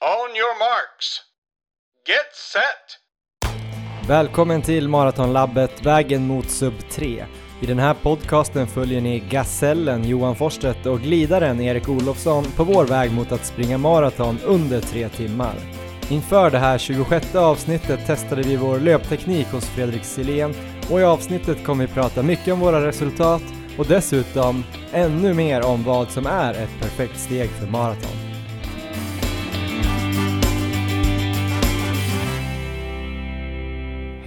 On your marks. Get set! Välkommen till Maratonlabbet, vägen mot sub 3. I den här podcasten följer ni Gasellen Johan Forsstedt och glidaren Erik Olofsson på vår väg mot att springa maraton under tre timmar. Inför det här 26 avsnittet testade vi vår löpteknik hos Fredrik Silén och i avsnittet kommer vi prata mycket om våra resultat och dessutom ännu mer om vad som är ett perfekt steg för maraton.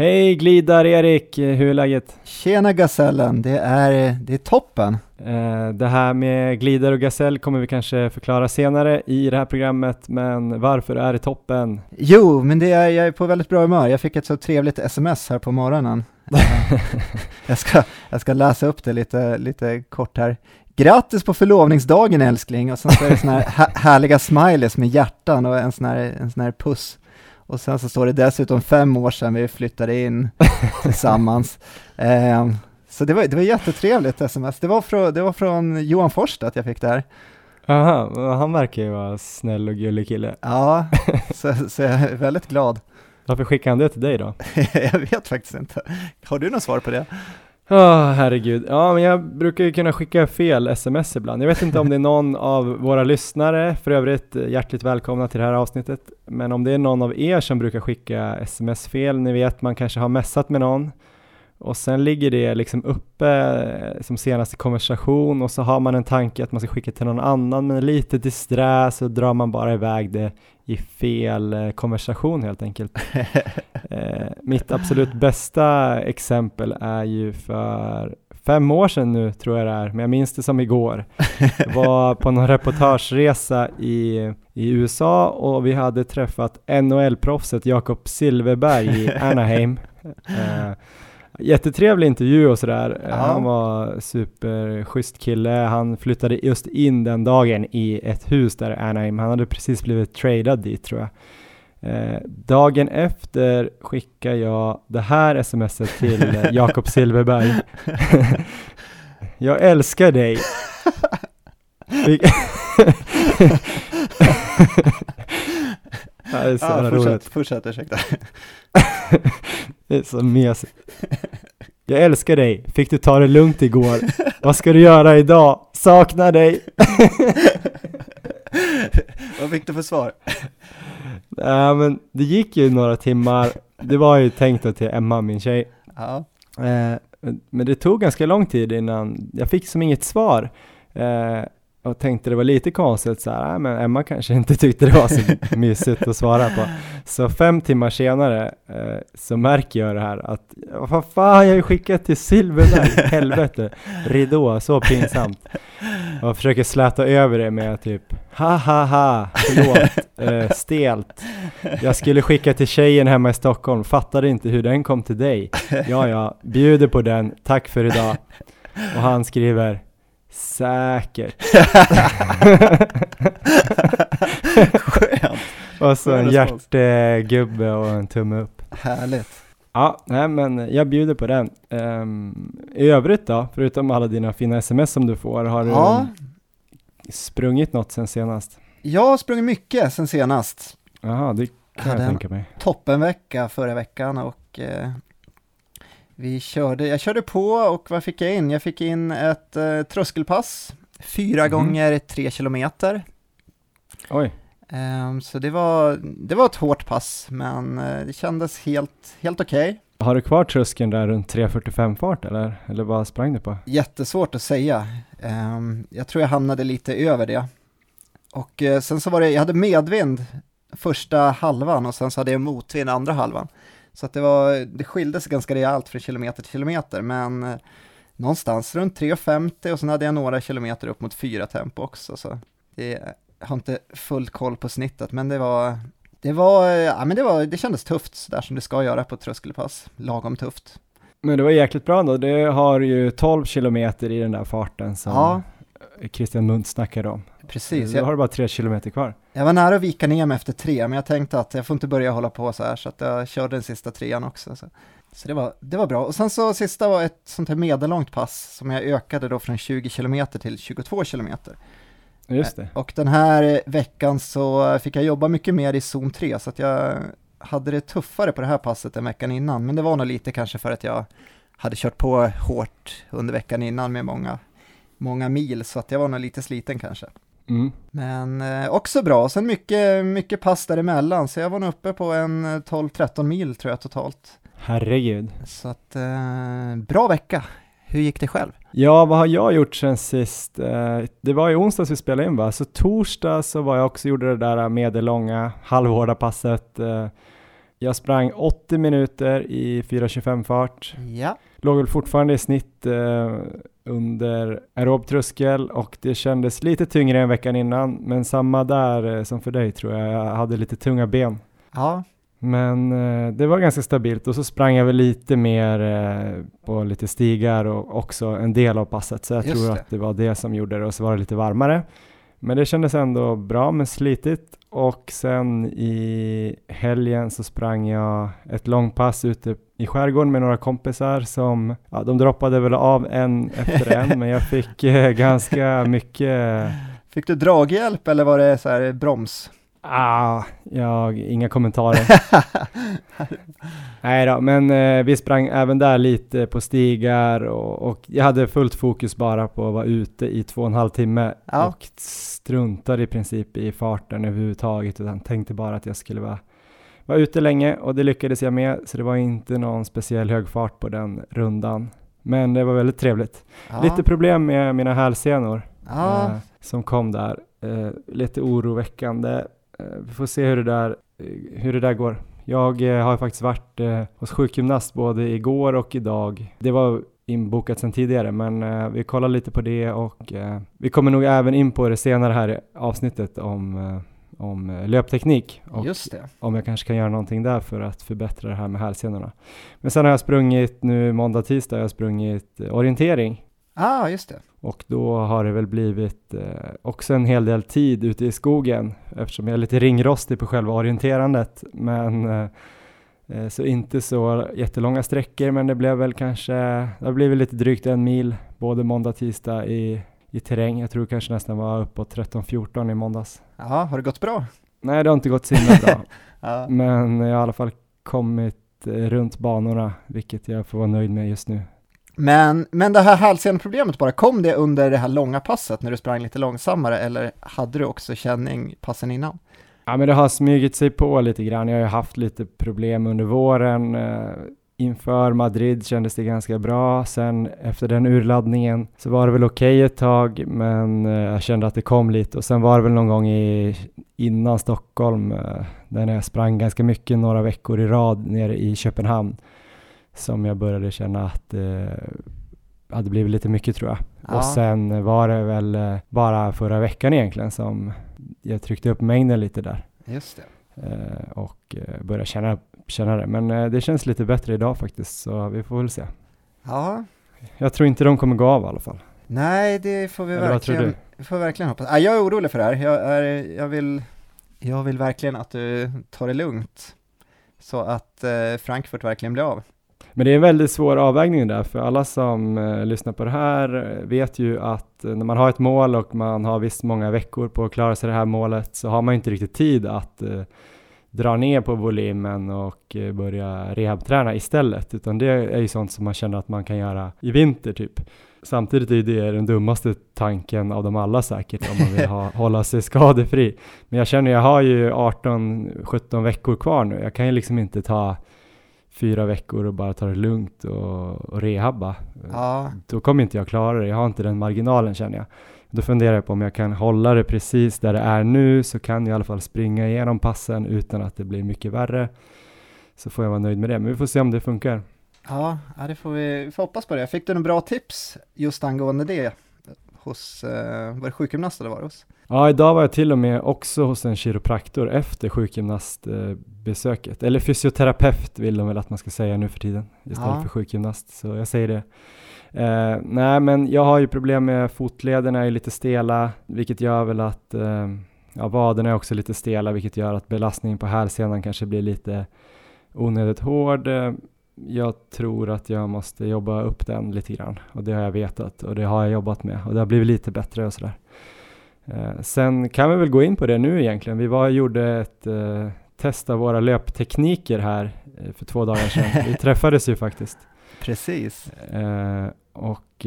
Hej glidar-Erik, hur är läget? Tjena Gasellen, det är, det är toppen. Eh, Det här med glider och gasell kommer vi kanske förklara senare i det här programmet, men varför är det toppen? Jo, men det är, jag är på väldigt bra humör. Jag fick ett så trevligt sms här på morgonen. Eh, jag, ska, jag ska läsa upp det lite, lite kort här. Grattis på förlovningsdagen älskling! Och sen så är det såna här hä- härliga smileys med hjärtan och en sån här, en sån här puss. Och sen så står det dessutom fem år sedan vi flyttade in tillsammans. Eh, så det var, det var jättetrevligt sms. Det var från, det var från Johan Forsstedt jag fick det här. Aha, han verkar ju vara snäll och gullig kille. Ja, så, så jag är väldigt glad. Varför skickade han det till dig då? jag vet faktiskt inte. Har du något svar på det? Oh, herregud, ja men jag brukar ju kunna skicka fel sms ibland. Jag vet inte om det är någon av våra lyssnare, för övrigt eh, hjärtligt välkomna till det här avsnittet, men om det är någon av er som brukar skicka sms fel, ni vet man kanske har messat med någon och sen ligger det liksom uppe eh, som senaste konversation och så har man en tanke att man ska skicka till någon annan men lite disträ så drar man bara iväg det i fel eh, konversation helt enkelt. Eh, mitt absolut bästa exempel är ju för fem år sedan nu tror jag det är, men jag minns det som igår. Jag var på någon reportageresa i, i USA och vi hade träffat NHL-proffset Jakob Silverberg i Anaheim. Eh, jättetrevlig intervju och sådär. Eh, Ja. Han var superschysst kille. Han flyttade just in den dagen i ett hus där i Anaheim. Han hade precis blivit tradad dit tror jag. Eh, dagen efter skickar jag det här smset till eh, Jakob Silverberg. jag älskar dig. Det är så jävla roligt. fortsätt, fortsätt, ursäkta. Det är så mesigt. Jag älskar dig. Fick du ta det lugnt igår? Vad ska du göra idag? Saknar dig. Vad fick du för svar? Ja, men det gick ju några timmar. Det var ju tänkt då till Emma, min tjej. Ja, Eh, men det tog ganska lång tid innan jag fick som inget svar. Eh, och tänkte det var lite konstigt så här, "Nej, men Emma kanske inte tyckte det var så mysigt att svara på. Så fem timmar senare eh, så märker jag det här att, vad fan jag har ju skickat till Silverberg, helvete, ridå, så pinsamt. Och försöker släta över det med typ, ha ha ha, förlåt, eh, stelt. Jag skulle skicka till tjejen hemma i Stockholm, fattade inte hur den kom till dig. Ja, ja, bjuder på den, tack för idag. Och han skriver, säkert. skönt. Och så en hjärtegubbe och en tumme upp. Härligt. Ja, nej men jag bjuder på den. Ehm, I övrigt då, förutom alla dina fina sms som du får, har du Ja, sprungit något sen senast? jag har sprungit mycket sen senast. Jaha, det kan jag en- tänka mig. Toppenvecka förra veckan och eh, vi körde, jag körde på och vad fick jag in? Jag fick in ett eh, tröskelpass, fyra Mhm. gånger tre kilometer. Oj, Ehm, så det var, det var ett hårt pass, men eh, det kändes helt, helt okej. har du kvar tröskeln där runt 3.45 fart eller? Eller vad sprang du på? Jättesvårt att säga. Ehm, jag tror jag hamnade lite över det. Och eh, sen så var det, jag hade medvind första halvan och sen så hade jag motvind andra halvan. Så att det var, det skilde sig ganska rejält från kilometer till kilometer, men eh, någonstans runt 3,50 och sen hade jag några kilometer upp mot 4 tempo också. Så det, jag har inte full koll på snittet, men det var, det var, ja men det var, det kändes tufft, så där som det ska göra på ett tröskelpass. Lagom tufft. Men det var jäkligt bra då. Det har ju 12 kilometer i den där farten som Ja. Christian Munt snackade om. Precis. Då Jag, har du bara 3 kilometer kvar. jag var nära att vika ner mig efter tre, men jag tänkte att jag får inte börja hålla på så här, så att jag körde den sista trean också. Så, så det, var, det var bra. Och sen så sista var ett sånt här medellångt pass som jag ökade då från 20 kilometer till 22 kilometer. Just det. Och den här veckan så fick jag jobba mycket mer i zon 3 så att jag hade det tuffare på det här passet än veckan innan. Men det var nog lite kanske för att jag hade kört på hårt under veckan innan med många, många mil så att jag var nog lite sliten kanske. Mm. Men eh, också bra, sen mycket, mycket pass däremellan så jag var nog uppe på en 12-13 mil tror jag totalt. Herregud. Så att eh, bra vecka. Hur gick det själv? Ja, vad har jag gjort sen sist? Eh, det var i onsdags vi spelade in va? Så torsdag så var jag också, gjorde det där medellånga, halvhårda passet. Eh, jag sprang 80 minuter i 4.25 fart. Ja. Låg väl fortfarande i snitt eh, under aerob tröskel och det kändes lite tyngre än veckan innan. Men samma där eh, som för dig tror jag, jag hade lite tunga ben. Ja, Men eh, det var ganska stabilt och så sprang jag väl lite mer eh, på lite stigar och också en del av passet. Så jag Just tror det. att det var det som gjorde det och så var det lite varmare. Men det kändes ändå bra men slitigt och sen i helgen så sprang jag ett långpass ute i skärgården med några kompisar som, ja de droppade väl av en efter en men jag fick eh, ganska mycket fick du draghjälp eller var det så här broms? Ah, jag, inga kommentarer. Nej då, men eh, vi sprang även där lite på stigar och, och jag hade fullt fokus bara på att vara ute i två och en halv timme Ja. och struntade i princip i farten överhuvudtaget utan tänkte bara att jag skulle vara, vara ute länge och det lyckades jag med så det var inte någon speciell hög fart på den rundan. Men det var väldigt trevligt. Ja. Lite problem med mina hälsenor Ja, eh, som kom där. Eh, lite oroväckande. Eh, vi får se hur det där, hur det där går. Jag eh, har faktiskt varit eh, hos sjukgymnast både igår och idag. Det var inbokat sedan tidigare men eh, vi kollar lite på det och eh, vi kommer nog även in på det senare här i avsnittet om, eh, om löpteknik och om jag kanske kan göra någonting där för att förbättra det här med hälsenorna. Men sen har jag sprungit nu måndag, tisdag, jag har sprungit orientering ah, just det. och då har det väl blivit eh, också en hel del tid ute i skogen eftersom jag är lite ringrostig på själva orienterandet. Men eh, eh, så inte så jättelånga sträckor men det blev väl kanske, det har blivit lite drygt en mil både måndag och tisdag i, i terräng. Jag tror kanske nästan var uppåt 13-14 i måndags. Ja, har det gått bra? Nej det har inte gått så himla bra Ja. men jag har i alla fall kommit eh, runt banorna vilket jag får vara nöjd med just nu. Men, men det här hälseneproblemet bara, kom det under det här långa passet när du sprang lite långsammare eller hade du också känning passen innan? Ja men det har smugit sig på lite grann. Jag har ju haft lite problem under våren. Eh, inför Madrid kändes det ganska bra. Sen efter den urladdningen så var det väl okej ett tag men eh, jag kände att det kom lite och sen var det väl någon gång i, innan Stockholm eh, där jag sprang ganska mycket några veckor i rad nere i Köpenhamn som jag började känna att det hade blivit lite mycket tror jag. Ja. Och sen var det väl eh, bara förra veckan egentligen som jag tryckte upp mängden lite där Just det. eh, och eh, började känna, känna det. Men eh, det känns lite bättre idag faktiskt så vi får väl se. Ja, Jag tror inte de kommer gå av i alla fall. nej det får vi Eller verkligen, får verkligen hoppas. Ja, jag är orolig för det här, jag, är, jag, vill, jag vill verkligen att du tar det lugnt så att eh, Frankfurt verkligen blir av. Men det är en väldigt svår avvägning där för alla som eh, lyssnar på det här eh, vet ju att eh, när man har ett mål och man har visst många veckor på att klara sig det här målet så har man inte riktigt tid att eh, dra ner på volymen och eh, börja rehabträna istället utan det är ju sånt som man känner att man kan göra i vinter typ. Samtidigt är det den dummaste tanken av dem alla säkert om man vill ha, hålla sig skadefri. Men jag känner jag har ju 18-17 veckor kvar nu. Jag kan ju liksom inte ta fyra veckor och bara ta det lugnt och, och rehabba. Ja, Då kommer inte jag klara det. Jag har inte den marginalen känner jag. Då funderar jag på om jag kan hålla det precis där det är nu så kan jag i alla fall springa igenom passen utan att det blir mycket värre. Så får jag vara nöjd med det. Men vi får se om det funkar. ja, det får vi, vi får hoppas på det. Fick du några bra tips just angående det hos, eh, var det sjukgymnast eller var det hos? Ja, idag var jag till och med också hos en kiropraktor efter sjukgymnastbesöket. Eller fysioterapeut vill de väl att man ska säga nu för tiden istället Ja. för sjukgymnast. Så jag säger det. Eh, nej, men jag har ju problem med fotlederna är lite stela, vilket gör väl att eh, ja, vaderna är också lite stela, vilket gör att belastningen på hälsenan kanske blir lite onödigt hård. Jag tror att jag måste jobba upp den lite grann och det har jag vetat och det har jag jobbat med och det har blivit lite bättre och sådär. Eh, sen kan vi väl gå in på det nu egentligen. Vi var och gjorde ett eh, test av våra löptekniker här eh, för två dagar sedan. Vi träffades ju faktiskt. Precis. Eh, och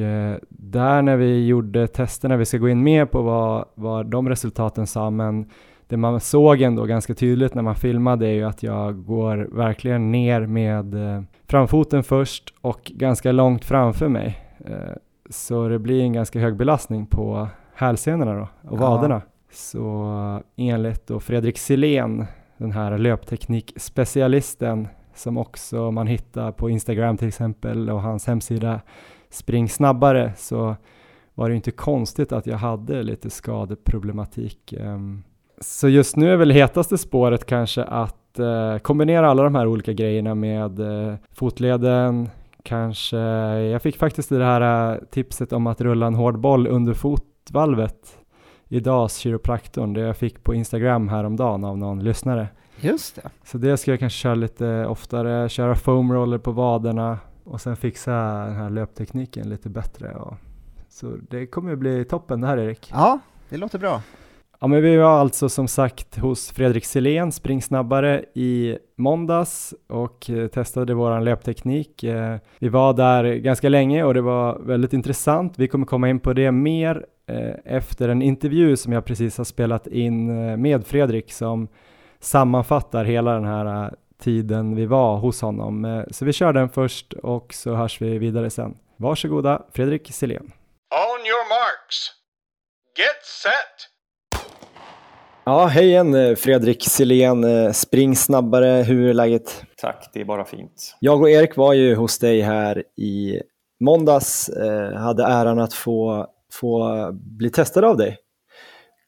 där när vi gjorde testerna, vi ska gå in mer på vad, vad de resultaten sa, men det man såg ändå ganska tydligt när man filmade är ju att jag går verkligen ner med eh, framfoten först och ganska långt framför mig. Eh, så det blir en ganska hög belastning på hälsenorna då och Ja. vaderna. Så enligt då Fredrik Silén, den här löpteknikspecialisten som också man hittar på Instagram till exempel och hans hemsida Spring snabbare så var det inte konstigt att jag hade lite skadeproblematik. Ehm, Så just nu är väl hetaste spåret kanske att eh, kombinera alla de här olika grejerna med eh, fotleden, kanske, jag fick faktiskt det här eh, tipset om att rulla en hård boll under fotvalvet i DAS, kiropraktorn, det jag fick på Instagram häromdagen av någon lyssnare. Just det. Så det ska jag kanske köra lite oftare, köra foam roller på vaderna och sen fixa den här löptekniken lite bättre. Och, så det kommer ju bli toppen det här Erik. Ja, det låter bra. Ja men vi var alltså som sagt hos Fredrik Selén, Spring snabbare i måndags och eh, testade vår löpteknik. Eh, vi var där ganska länge och det var väldigt intressant. Vi kommer komma in på det mer eh, efter en intervju som jag precis har spelat in med Fredrik som sammanfattar hela den här tiden vi var hos honom. Så vi kör den först och så hörs vi vidare sen. Varsågoda Fredrik Selén. On your marks. Get set. Ja, hej igen eh, Fredrik Silén, eh, Spring snabbare, hur är läget? Tack, det är bara fint. Jag och Erik var ju hos dig här i måndags, eh, hade äran att få, få bli testad av dig.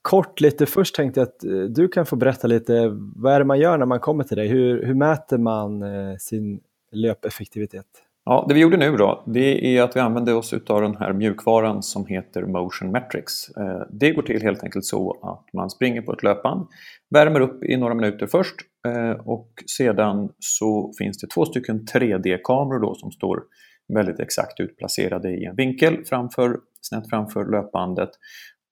Kort lite först tänkte jag att du kan få berätta lite, vad är det man gör när man kommer till dig? Hur, hur mäter man sin löpeffektivitet? Ja, det vi gjorde nu då, det är att vi använde oss av den här mjukvaran som heter Motion Metrics. Eh, det går till helt enkelt så att man springer på ett löpband, värmer upp i några minuter först eh, och sedan så finns det två stycken 3D-kameror då som står väldigt exakt utplacerade i en vinkel framför, snett framför löpbandet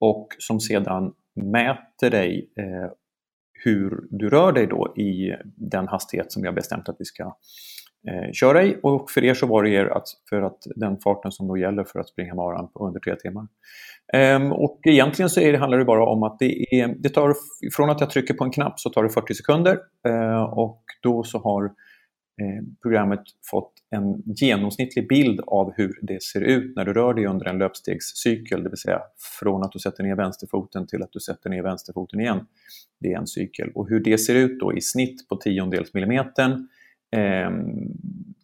och som sedan mäter dig eh, hur du rör dig då i den hastighet som vi har bestämt att vi ska eh, köra i. Och för er så var det er att, för att den farten som då gäller för att springa maran på under tre timmar. Ehm, och egentligen så är det, handlar det bara om att det, är, det tar, från att jag trycker på en knapp så tar det 40 sekunder eh, och då så har eh, programmet fått en genomsnittlig bild av hur det ser ut när du rör dig under en löpstegscykel, det vill säga från att du sätter ner vänsterfoten till att du sätter ner vänsterfoten igen. Det är en cykel. Och hur det ser ut då i snitt på tiondels millimetern eh,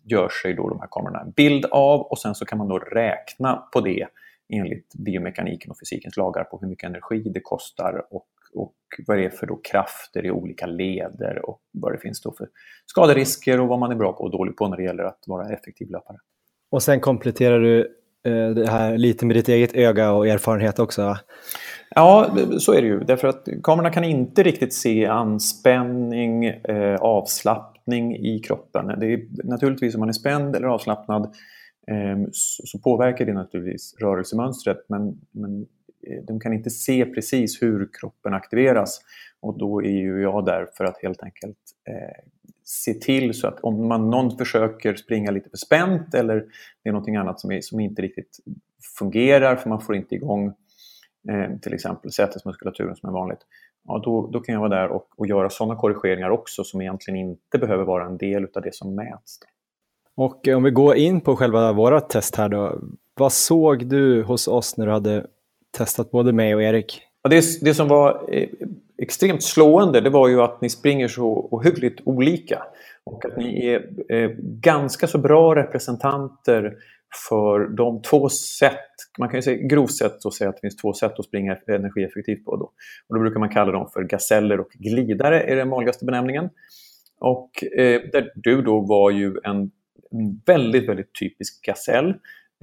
gör sig då de här kamerorna en bild av och sen så kan man då räkna på det enligt biomekaniken och fysikens lagar på hur mycket energi det kostar och, och vad det är för då krafter i olika leder och vad det finns då för skaderisker och vad man är bra på och dålig på när det gäller att vara effektiv löpare. Och sen kompletterar du eh, det här lite med ditt eget öga och erfarenhet också. va? Ja, så är det ju. Därför att kamerorna kan inte riktigt se anspänning, eh, avslappning i kroppen. Det är, naturligtvis om man är spänd eller avslappnad eh, så, så påverkar det naturligtvis rörelsemönstret men, men eh, de kan inte se precis hur kroppen aktiveras. Och då är ju jag där för att helt enkelt eh, se till så att om man, någon försöker springa lite för spänt eller det är någonting annat som, är, som inte riktigt fungerar för man får inte igång eh, till exempel sätesmuskulaturen som är vanligt. Ja, då, då kan jag vara där och, och göra sådana korrigeringar också som egentligen inte behöver vara en del av det som mäts. Och eh, om vi går in på själva våra test här då. Vad såg du hos oss när du hade testat både mig och Erik? Ja, det, det som var eh, extremt slående det var ju att ni springer så ohyggligt olika. Och att ni är eh, ganska så bra representanter för de två sätt, man kan ju säga grovt sett så säga att det finns två sätt att springa energieffektivt på. Då. Och då brukar man kalla dem för gaseller och glidare, är den vanligaste benämningen. Och eh, där du då var ju en väldigt, väldigt typisk gasell.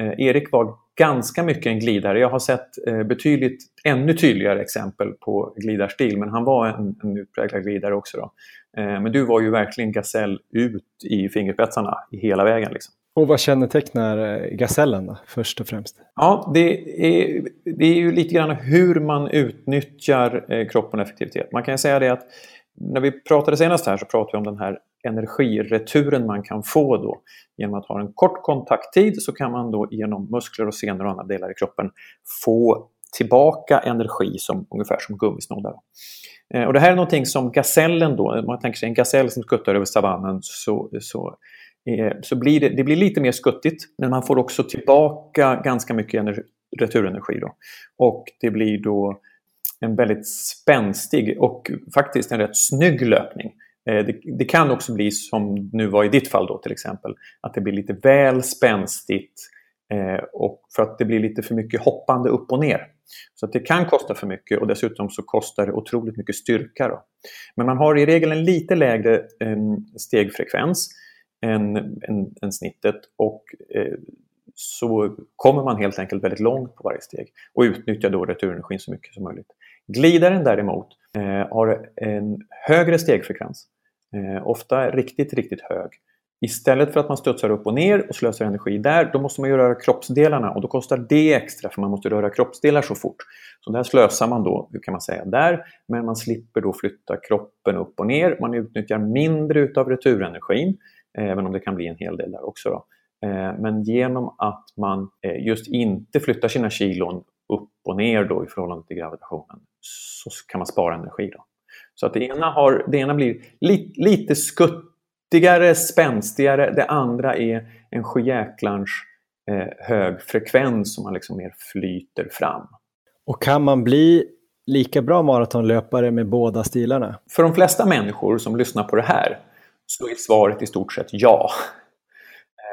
Eh, Erik var ganska mycket en glidare. Jag har sett eh, betydligt ännu tydligare exempel på glidarstil, men han var en, en utpräglad glidare också. Då. Eh, men du var ju verkligen gasell ut i fingerspetsarna i hela vägen. Liksom. Och vad kännetecknar eh, gasellen då, först och främst? Ja, det är, det är ju lite grann hur man utnyttjar eh, kroppen och effektivitet. Man kan säga det att när vi pratade senast här så pratade vi om den här energireturen man kan få då. Genom att ha en kort kontakttid så kan man då genom muskler och senor och andra delar i kroppen få tillbaka energi som, ungefär som gummisnoddar. Eh, och det här är någonting som gasellen då, om man tänker sig en gasell som skuttar över savannen så, så, Eh, så blir det, det blir lite mer skuttigt men man får också tillbaka ganska mycket energi, returenergi. Då. Och det blir då en väldigt spänstig och faktiskt en rätt snygg löpning. Eh, det, det, kan också bli som nu var i ditt fall då till exempel, att det blir lite väl spänstigt eh, och för att det blir lite för mycket hoppande upp och ner. Så att det kan kosta för mycket och dessutom så kostar det otroligt mycket styrka. Då. Men man har i regel en lite lägre eh, stegfrekvens än, än, än snittet och eh, så kommer man helt enkelt väldigt långt på varje steg och utnyttjar då returenergin så mycket som möjligt. Glidaren däremot eh, har en högre stegfrekvens, eh, ofta riktigt, riktigt hög. Istället för att man studsar upp och ner och slösar energi där, då måste man ju röra kroppsdelarna och då kostar det extra för man måste röra kroppsdelar så fort. Så där slösar man då, hur kan man säga, där, men man slipper då flytta kroppen upp och ner. Man utnyttjar mindre utav returenergin, även om det kan bli en hel del där också. Då. Eh, men genom att man eh, just inte flyttar sina kilon upp och ner då i förhållande till gravitationen så kan man spara energi. Då. Så att det ena, har, det ena blir li, lite skuttigare, spänstigare. Det andra är en sjujäklarns eh, hög frekvens som man liksom mer flyter fram. Och kan man bli lika bra maratonlöpare med båda stilarna? För de flesta människor som lyssnar på det här så är svaret i stort sett ja.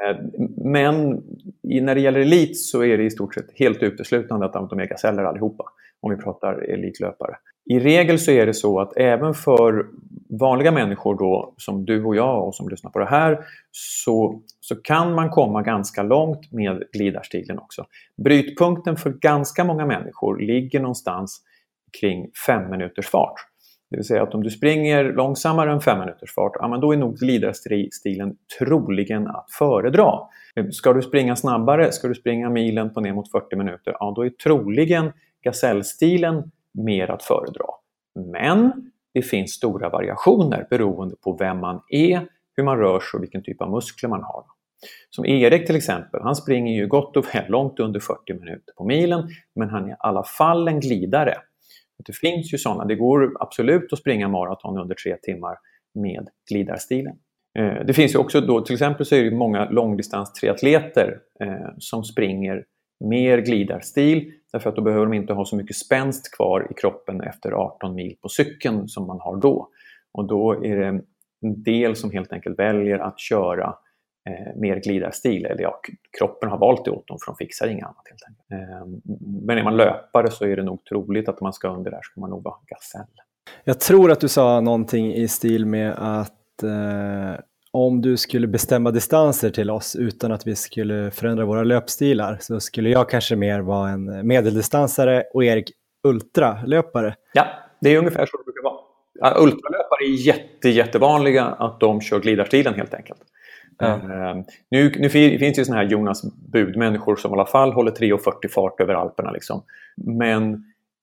Eh, men när det gäller elit så är det i stort sett helt uteslutande att de är gaseller allihopa, om vi pratar elitlöpare. I regel så är det så att även för vanliga människor då, som du och jag och som lyssnar på det här, så, så kan man komma ganska långt med glidarstilen också. Brytpunkten för ganska många människor ligger någonstans kring fem minuters fart. Det vill säga att om du springer långsammare än 5 minuters fart, ja, men då är nog glidarstilen troligen att föredra. Ska du springa snabbare, ska du springa milen på ner mot 40 minuter, ja då är troligen gasellstilen mer att föredra. Men det finns stora variationer beroende på vem man är, hur man rör sig och vilken typ av muskler man har. Som Erik till exempel, han springer ju gott och väl långt under 40 minuter på milen, men han är i alla fall en glidare. Det finns ju sådana. Det går absolut att springa maraton under tre timmar med glidarstilen. Eh, det finns ju också då, till exempel så är det många långdistanstriatleter eh, som springer mer glidarstil därför att då behöver de inte ha så mycket spänst kvar i kroppen efter 18 mil på cykeln som man har då. Och då är det en del som helt enkelt väljer att köra eh, mer glidarstil. Eller ja, kroppen har valt det åt dem för de fixar inget annat. Helt enkelt. Eh, men är man löpare så är det nog troligt att om man ska under där ska man nog vara gasell. Jag tror att du sa någonting i stil med att eh, om du skulle bestämma distanser till oss utan att vi skulle förändra våra löpstilar så skulle jag kanske mer vara en medeldistansare och Erik ultralöpare. Ja, det är ungefär så det brukar vara. ultralöpare är jätte, jättevanliga att de kör glidarstilen helt enkelt. Ehm, nu, nu finns ju såna här Jonas Bud-människor som i alla fall håller 3,40 fart över Alperna. Liksom. Men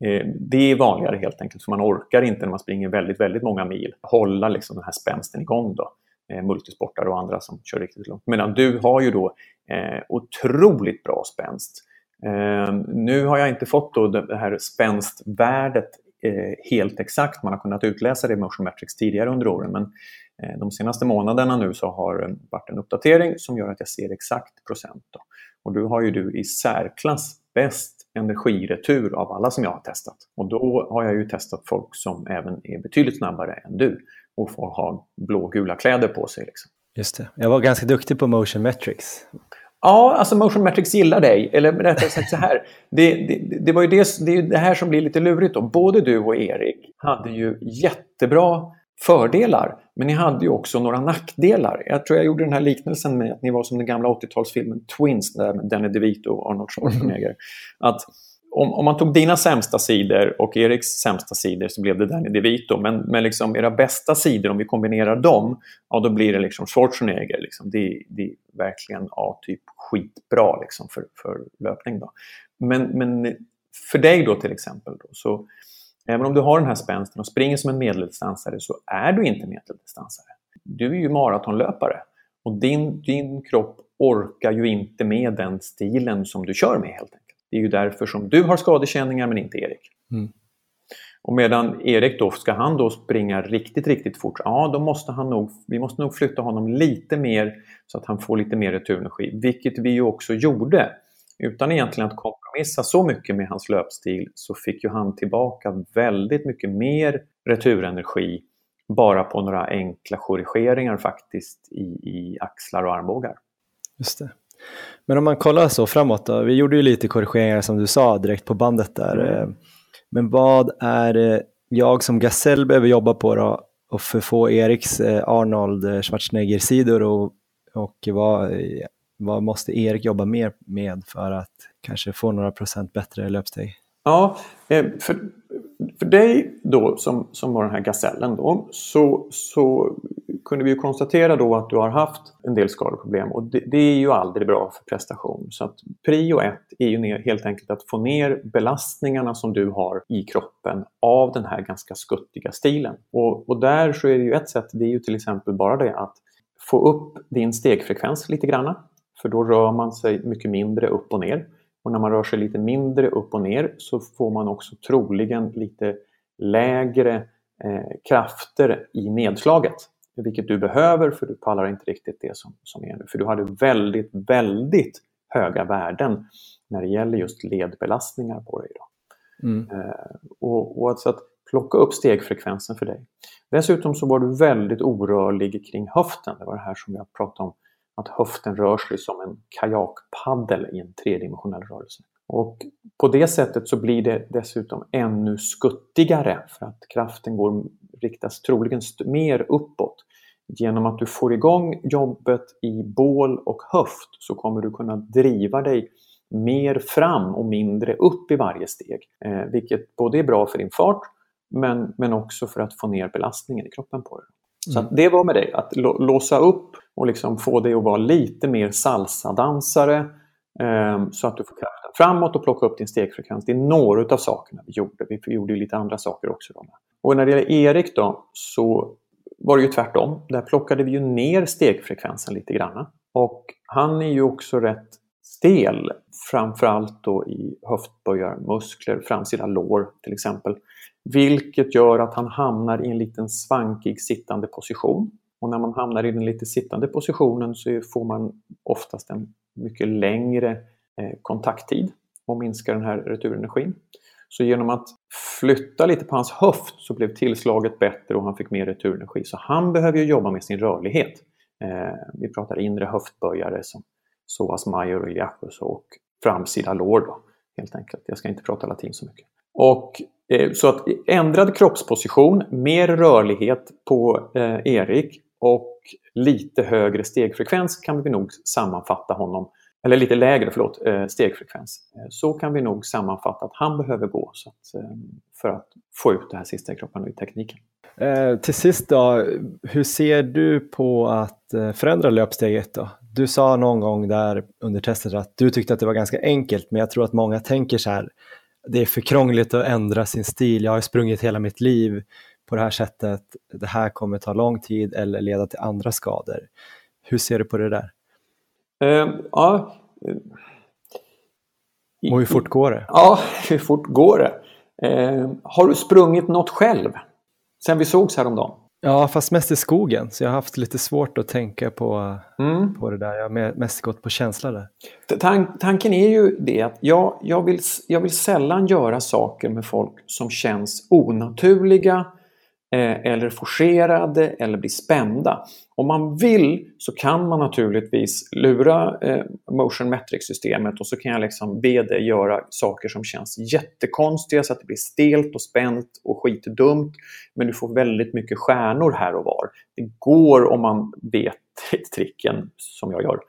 eh, det är vanligare helt enkelt, för man orkar inte när man springer väldigt, väldigt många mil hålla liksom, den här spänsten igång. Då. Eh, multisportare och andra som kör riktigt långt. Medan du har ju då eh, otroligt bra spänst. Eh, nu har jag inte fått då det här spänstvärdet eh, helt exakt. Man har kunnat utläsa det i Motion Metrics tidigare under åren men de senaste månaderna nu så har det varit en uppdatering som gör att jag ser exakt procent. Då. Och då har ju du i särklass bäst energiretur av alla som jag har testat. Och då har jag ju testat folk som även är betydligt snabbare än du och får ha blågula kläder på sig. Liksom. Just det. Jag var ganska duktig på motion metrics. Ja, alltså Motion Metrics gillar dig. Eller rättare sagt så här. Det, det, det var ju det, det, det här som blir lite lurigt. Då. Både du och Erik hade ju jättebra fördelar, men ni hade ju också några nackdelar. Jag tror jag gjorde den här liknelsen med att ni var som den gamla 80-talsfilmen Twins där med Danny DeVito och Arnold Schwarzenegger. Att om, om man tog dina sämsta sidor och Eriks sämsta sidor så blev det Danny DeVito. Men, men liksom era bästa sidor, om vi kombinerar dem, ja, då blir det liksom Schwarzenegger. Liksom. Det, det är verkligen ja, typ skitbra liksom, för, för löpning. Då. Men, men för dig då till exempel, då, så även om du har den här spänsten och springer som en medeldistansare så är du inte medeldistansare. Du är ju maratonlöpare och din, din kropp orkar ju inte med den stilen som du kör med helt enkelt. Det är ju därför som du har skadekänningar men inte Erik. Mm. Och medan Erik då, ska han då springa riktigt, riktigt fort, ja då måste han nog, vi måste nog flytta honom lite mer så att han får lite mer returenergi, vilket vi ju också gjorde. Utan egentligen att kompromissa så mycket med hans löpstil så fick ju han tillbaka väldigt mycket mer returenergi bara på några enkla korrigeringar faktiskt i, i axlar och armbågar. Just det. Men om man kollar så framåt då, vi gjorde ju lite korrigeringar som du sa direkt på bandet där. Mm. Eh, men vad är jag som Gasell behöver jobba på då och för att få Eriks eh, Arnold Schwarzenegger-sidor och, och vad, vad måste Erik jobba mer med för att kanske få några procent bättre löpsteg? Ja, eh, för, för dig då som, som var den här gasellen då så, så kunde vi ju konstatera då att du har haft en del skadeproblem och det, det är ju aldrig bra för prestation. Så att prio ett är ju ner, helt enkelt att få ner belastningarna som du har i kroppen av den här ganska skuttiga stilen. Och, och där så är det ju ett sätt, det är ju till exempel bara det att få upp din stegfrekvens lite granna. För då rör man sig mycket mindre upp och ner. Och när man rör sig lite mindre upp och ner så får man också troligen lite lägre eh, krafter i nedslaget. Vilket du behöver för du pallar inte riktigt det som, som är nu. För du hade väldigt, väldigt höga värden när det gäller just ledbelastningar på dig. Då. Mm. Eh, och, och alltså att plocka upp stegfrekvensen för dig. Dessutom så var du väldigt orörlig kring höften. Det var det här som jag pratade om att höften rör sig som en kajakpaddel i en tredimensionell rörelse. Och på det sättet så blir det dessutom ännu skuttigare för att kraften går, riktas troligen mer uppåt. Genom att du får igång jobbet i bål och höft så kommer du kunna driva dig mer fram och mindre upp i varje steg. Eh, vilket både är bra för din fart men, men också för att få ner belastningen i kroppen på dig. Så mm. det var med dig, att låsa upp och liksom få dig att vara lite mer salsadansare eh, så att du får kraften framåt och plocka upp din stegfrekvens. Det är några av sakerna vi gjorde. Vi gjorde ju lite andra saker också. Då. Och när det gäller Erik då så var det ju tvärtom. Där plockade vi ju ner stegfrekvensen lite grann. Och han är ju också rätt stel, framförallt då i höftböjarmuskler, framsida lår till exempel. Vilket gör att han hamnar i en liten svankig sittande position. Och när man hamnar i den lite sittande positionen så får man oftast en mycket längre eh, kontakttid och minskar den här returenergin. Så genom att flytta lite på hans höft så blev tillslaget bättre och han fick mer returenergi. Så han behöver ju jobba med sin rörlighet. Eh, vi pratar inre höftböjare som psoas major och iliacus och framsida lår då, helt enkelt. Jag ska inte prata latin så mycket. Och Eh, så att ändrad kroppsposition, mer rörlighet på eh, Erik och lite högre stegfrekvens kan vi nog sammanfatta honom, eller lite lägre förlåt, eh, stegfrekvens. Så kan vi nog sammanfatta att han behöver gå så att, för att få ut det här sista i kroppen och i tekniken. Eh, till sist då, hur ser du på att förändra löpsteget då? Du sa någon gång där under testet att du tyckte att det var ganska enkelt, men jag tror att många tänker så här, det är för krångligt att ändra sin stil, jag har sprungit hela mitt liv, på det här sättet, det här kommer ta lång tid eller leda till andra skador. Hur ser du på det där? Uh, ja. Och hur fort går det? Ja, hur fort går det? Uh, har du sprungit något själv? Sen vi sågs häromdagen? Ja, fast mest i skogen. Så jag har haft lite svårt att tänka på, mm. på det där. Jag har mest gått på känsla där. Tan tanken är ju det att jag, jag, vill, jag vill sällan göra saker med folk som känns onaturliga Eh, eller forcerade eller blir spända. Om man vill så kan man naturligtvis lura eh, motion metric-systemet och så kan jag liksom be det göra saker som känns jättekonstiga så att det blir stelt och spänt och skitdumt. Men du får väldigt mycket stjärnor här och var. Det går om man vet tricken som jag gör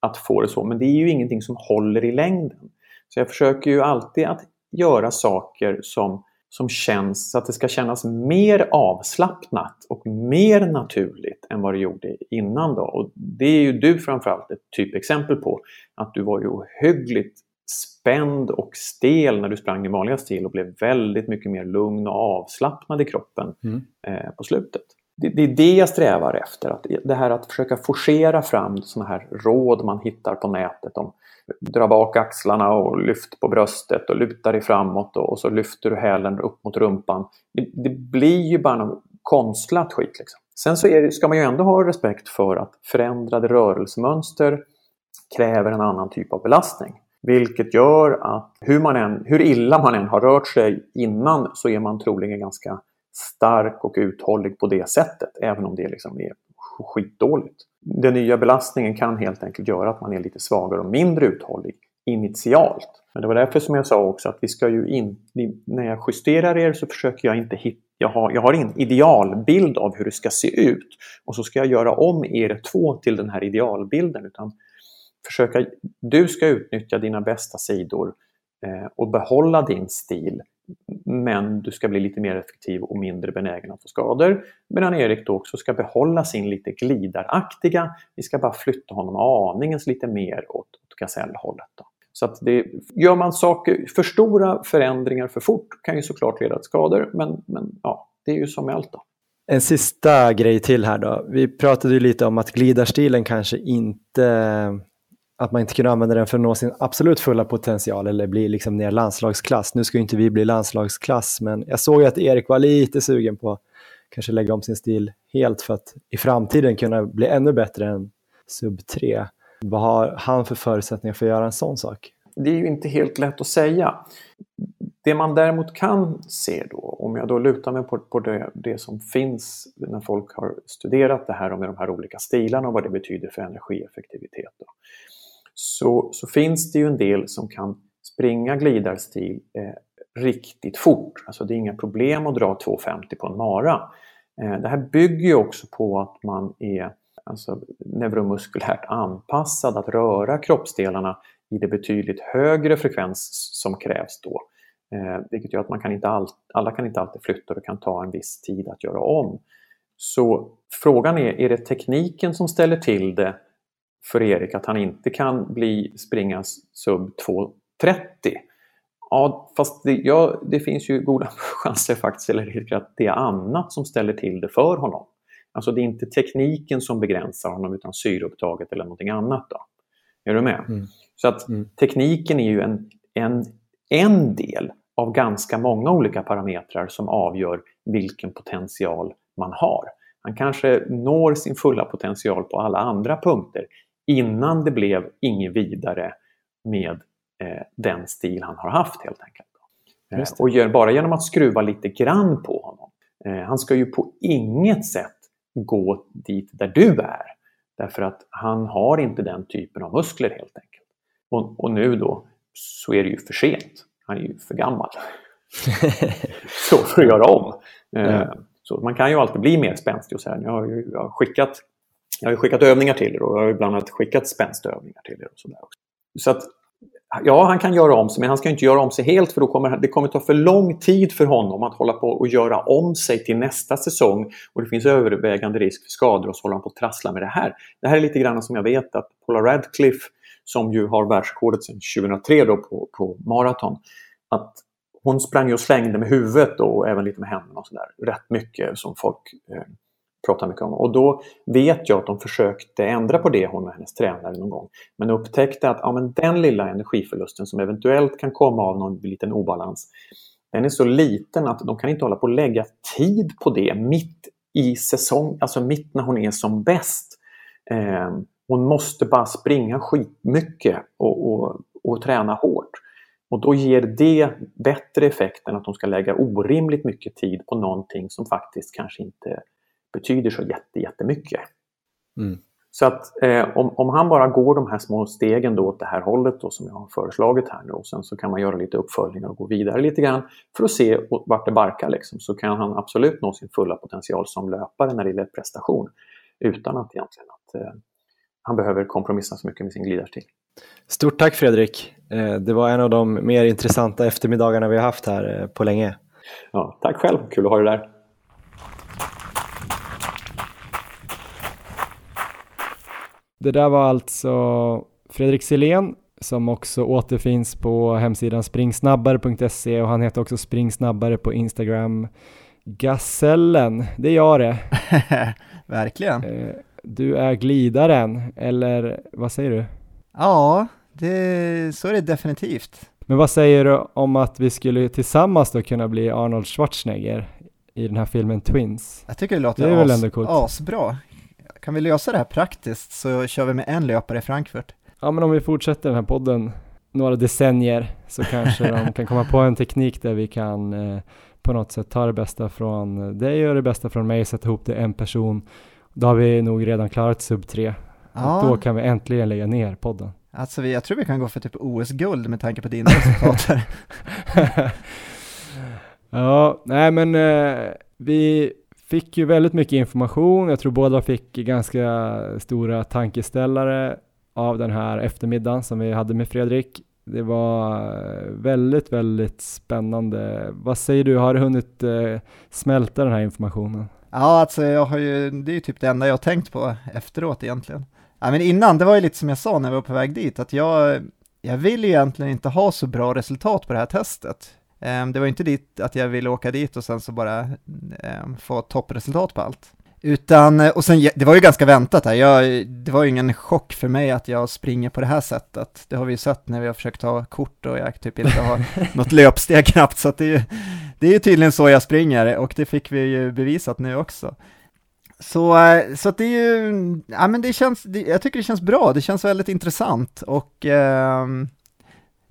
att få det så, men det är ju ingenting som håller i längden. Så jag försöker ju alltid att göra saker som, som känns så att det ska kännas mer avslappnat och mer naturligt än vad det gjorde innan. Då. Och det är ju du framförallt ett typexempel på att du var ju ohyggligt spänd och stel när du sprang i vanliga stil och blev väldigt mycket mer lugn och avslappnad i kroppen mm. eh, på slutet. Det, det, är det jag strävar efter, att det här att försöka forcera fram sådana här råd man hittar på nätet om dra bak axlarna och lyft på bröstet och luta dig framåt och, och så lyfter du hälen upp mot rumpan. Det, det blir ju bara något konstlat skit. Liksom. Sen så det, ska man ju ändå ha respekt för att förändrade rörelsemönster kräver en annan typ av belastning. Vilket gör att hur, man än, hur illa man än har rört sig innan så är man troligen ganska stark och uthållig på det sättet, även om det liksom är skitdåligt. Den nya belastningen kan helt enkelt göra att man är lite svagare och mindre uthållig initialt. Men det var därför som jag sa också att vi ska ju in, när jag justerar er så försöker jag inte hitta jag har, jag har en idealbild av hur det ska se ut och så ska jag göra om er två till den här idealbilden. Utan försöka, du ska utnyttja dina bästa sidor eh, och behålla din stil men du ska bli lite mer effektiv och mindre benägen att få skador. Medan Erik då också ska behålla sin lite glidaraktiga, vi ska bara flytta honom aningens lite mer åt, åt gasellhållet. Då. Så att det, gör man saker, för stora förändringar för fort kan ju såklart leda till skador, men, men ja, det är ju som med allt. Då. En sista grej till här då. Vi pratade ju lite om att glidarstilen kanske inte att man inte kunde använda den för att nå sin absolut fulla potential eller bli liksom ner landslagsklass. Nu ska ju inte vi bli landslagsklass, men jag såg att Erik var lite sugen på att kanske lägga om sin stil helt för att i framtiden kunna bli ännu bättre än sub 3. Vad har han för förutsättningar för att göra en sån sak? Det är ju inte helt lätt att säga. Det man däremot kan se då, om jag då lutar mig på, på det, det, som finns när folk har studerat det här med de här olika stilarna och vad det betyder för energieffektivitet. Då så, så finns det ju en del som kan springa glidarstil eh, riktigt fort. Alltså det är inga problem att dra 2,50 på en mara. Eh, det här bygger ju också på att man är alltså, neuromuskulärt anpassad att röra kroppsdelarna i det betydligt högre frekvens som krävs då. Eh, vilket gör att man kan inte all, alla kan inte alltid flytta och det kan ta en viss tid att göra om. Så frågan är, är det tekniken som ställer till det för Erik att han inte kan bli springa sub 2.30. Ja, fast det, ja, det finns ju goda chanser faktiskt, eller att det är annat som ställer till det för honom. Alltså det är inte tekniken som begränsar honom utan syreupptaget eller någonting annat. Då. Är du med? Mm. Så att mm. tekniken är ju en, en, en del av ganska många olika parametrar som avgör vilken potential man har. Han kanske når sin fulla potential på alla andra punkter innan det blev inget vidare med eh, den stil han har haft helt enkelt. Eh, och gör, bara genom att skruva lite grann på honom. Eh, han ska ju på inget sätt gå dit där du är. Därför att han har inte den typen av muskler helt enkelt. Och, och nu då så är det ju för sent. Han är ju för gammal. så för att göra om. Eh, så man kan ju alltid bli mer spänstig och här. Jag har, jag har skickat jag har ju skickat övningar till er och jag har bland annat skickat spänstövningar till er. Och så där också. så att, ja, han kan göra om sig, men han ska inte göra om sig helt för då kommer det kommer ta för lång tid för honom att hålla på och göra om sig till nästa säsong och det finns övervägande risk för skador och så håller han på att trassla med det här. Det här är lite grann som jag vet att Paula Radcliffe, som ju har världsrekordet sedan 2003 då på, på maraton, att hon sprang och slängde med huvudet och även lite med händerna och sådär. Rätt mycket som folk eh, pratar mycket om. Och då vet jag att de försökte ändra på det, hon och hennes tränare någon gång. Men upptäckte att ja, men den lilla energiförlusten som eventuellt kan komma av någon liten obalans, den är så liten att de kan inte hålla på att lägga tid på det mitt i säsong, alltså mitt när hon är som bäst. Eh, hon måste bara springa skitmycket och, och, och träna hårt. Och då ger det bättre effekt än att de ska lägga orimligt mycket tid på någonting som faktiskt kanske inte betyder så jätte, jättemycket. Mm. Så att eh, om, om han bara går de här små stegen då åt det här hållet då, som jag har föreslagit här nu och sen så kan man göra lite uppföljningar och gå vidare lite grann för att se vart det barkar liksom, så kan han absolut nå sin fulla potential som löpare när det gäller prestation utan att egentligen att eh, han behöver kompromissa så mycket med sin glidarstil. Stort tack Fredrik. Eh, det var en av de mer intressanta eftermiddagarna vi har haft här eh, på länge. Ja, tack själv, kul att ha dig där. Det där var alltså Fredrik Silén som också återfinns på hemsidan springsnabbare.se och han heter också springsnabbare på Instagram. Gasellen, det är jag det. Verkligen. Eh, du är glidaren, eller vad säger du? Ja, det, så är det definitivt. Men vad säger du om att vi skulle tillsammans då kunna bli Arnold Schwarzenegger i den här filmen Twins? Jag tycker det låter Det är väl ändå coolt. asbra. Kan vi lösa det här praktiskt så kör vi med en löpare i Frankfurt. Ja men om vi fortsätter den här podden några decennier så kanske de kan komma på en teknik där vi kan eh, på något sätt ta det bästa från dig och det bästa från mig, sätta ihop det en person. Då har vi nog redan klarat sub 3. Ja. Och då kan vi äntligen lägga ner podden. Alltså vi, jag tror vi kan gå för typ OS-guld med tanke på dina resultat här. ja, nej men eh, vi fick ju väldigt mycket information. Jag tror båda fick ganska stora tankeställare av den här eftermiddagen som vi hade med Fredrik. Det var eh, väldigt, väldigt spännande. Vad säger du, har du hunnit eh, smälta den här informationen? Ja, alltså jag har ju, det är ju typ det enda jag har tänkt på efteråt egentligen. Ja, men innan, det var ju lite som jag sa när vi var på väg dit, att jag, jag vill ju egentligen inte ha så bra resultat på det här testet. Ehm, det var inte dit att jag ville åka dit och sen så bara ehm, få toppresultat på allt. Utan, och sen, det var ju ganska väntat här, jag, det var ju ingen chock för mig att jag springer på det här sättet. Det har vi ju sett när vi har försökt ta kort och jag typ inte har något löpsteg knappt, så att det är ju det är ju tydligen så jag springer och det fick vi ju bevisat nu också. Så, eh, så att det är ju, ja men det känns, det, jag tycker det känns bra, det känns väldigt intressant och eh,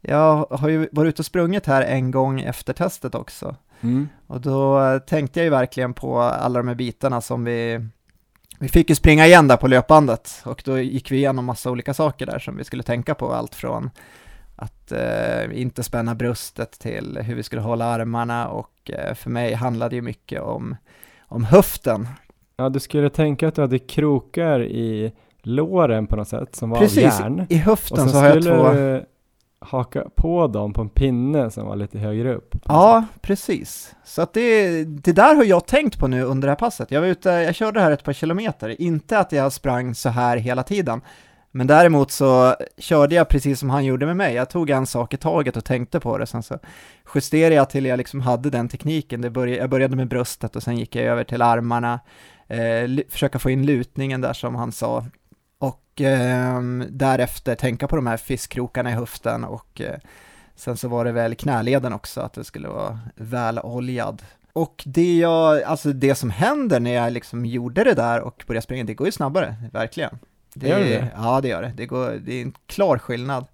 jag har ju varit ute och sprungit här en gång efter testet också. Mm. Och då tänkte jag ju verkligen på alla de här bitarna som vi, vi fick ju springa igen där på löpbandet och då gick vi igenom massa olika saker där som vi skulle tänka på, allt från att eh, inte spänna bröstet till hur vi skulle hålla armarna och eh, för mig handlade ju mycket om, om höften. Ja, du skulle tänka att du hade krokar i låren på något sätt som var Precis, av järn. i höften sen så har jag skulle två haka på dem på en pinne som var lite högre upp. Ja, sätt. Ja, precis. Så att det, det där har jag tänkt på nu under det här passet. Jag var ute, jag körde här ett par kilometer, inte att jag sprang så här hela tiden, men däremot så körde jag precis som han gjorde med mig. Jag tog en sak i taget och tänkte på det, sen så justerade jag till jag liksom hade den tekniken. Det började, jag började med bröstet och sen gick jag över till armarna, eh, försöka få in lutningen där som han sa, och eh, därefter tänka på de här fiskkrokarna i höften och eh, sen så var det väl knäleden också, att det skulle vara väl oljad. Och det jag, alltså det som händer när jag liksom gjorde det där och började springa, det går ju snabbare, verkligen. Det, Gör det? Ja, det gör det. Det, går, det är en klar skillnad.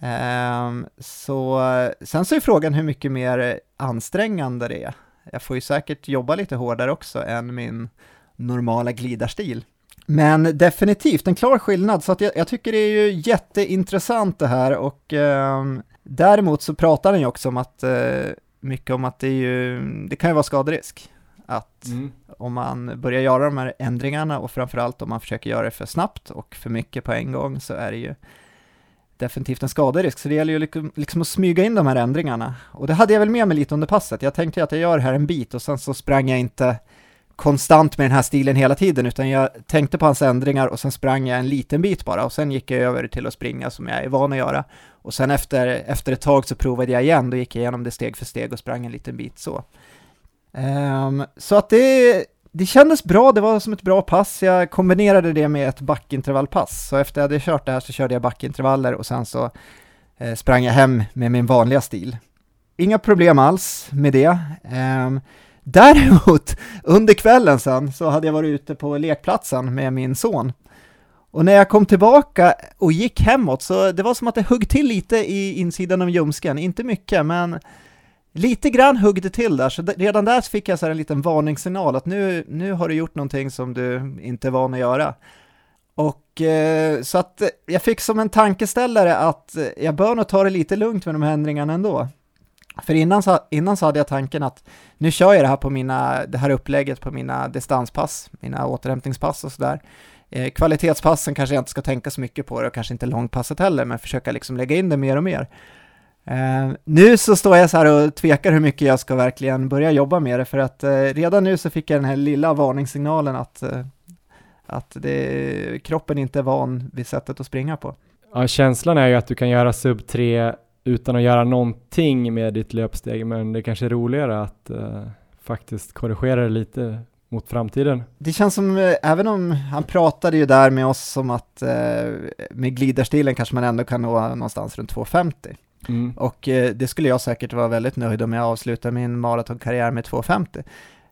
Ehm, så sen så är frågan hur mycket mer ansträngande det är. Jag får ju säkert jobba lite hårdare också än min normala glidarstil. Men definitivt en klar skillnad, så att jag, jag tycker det är ju jätteintressant det här och ehm, däremot så pratar han ju också om att eh, mycket om att det är ju, det kan ju vara skaderisk. Att Mm. om man börjar göra de här ändringarna och framförallt om man försöker göra det för snabbt och för mycket på en gång så är det ju definitivt en skaderisk. Så det gäller ju liksom, liksom att smyga in de här ändringarna. Och det hade jag väl med mig lite under passet. Jag tänkte att jag gör det här en bit och sen så sprang jag inte konstant med den här stilen hela tiden utan jag tänkte på hans ändringar och sen sprang jag en liten bit bara och sen gick jag över till att springa som jag är van att göra. Och sen efter, efter ett tag så provade jag igen, då gick jag igenom det steg för steg och sprang en liten bit så. Um, så att det, det kändes bra, det var som ett bra pass. Jag kombinerade det med ett backintervallpass. Så efter jag hade kört det här så körde jag backintervaller och sen så eh, sprang jag hem med min vanliga stil. Inga problem alls med det. Um, däremot, under kvällen sen så hade jag varit ute på lekplatsen med min son. Och när jag kom tillbaka och gick hemåt så det var som att det högg till lite i insidan av ljumsken, inte mycket men Lite grann högg det till där, så redan där fick jag så här en liten varningssignal att nu, nu har du gjort någonting som du inte är van att göra. Och eh, så att jag fick som en tankeställare att jag bör nog ta det lite lugnt med de här ändringarna ändå. För innan så, innan så hade jag tanken att nu kör jag det här på mina, det här upplägget på mina distanspass, mina återhämtningspass och sådär. Eh, kvalitetspassen kanske jag inte ska tänka så mycket på det och kanske inte långpasset heller, men försöka liksom lägga in det mer och mer. Eh, nu så står jag så här och tvekar hur mycket jag ska verkligen börja jobba med det, för att eh, redan nu så fick jag den här lilla varningssignalen att, eh, att det, kroppen inte är van vid sättet att springa på. Ja, känslan är ju att du kan göra sub 3 utan att göra någonting med ditt löpsteg, men det kanske är roligare att uh, faktiskt korrigera det lite mot framtiden. Det känns som, eh, även om han pratade ju där med oss om att eh, med glidarstilen kanske man ändå kan nå någonstans runt 2.50. Mm. Och eh, det skulle jag säkert vara väldigt nöjd om jag avslutar min maratonkarriär med 2.50.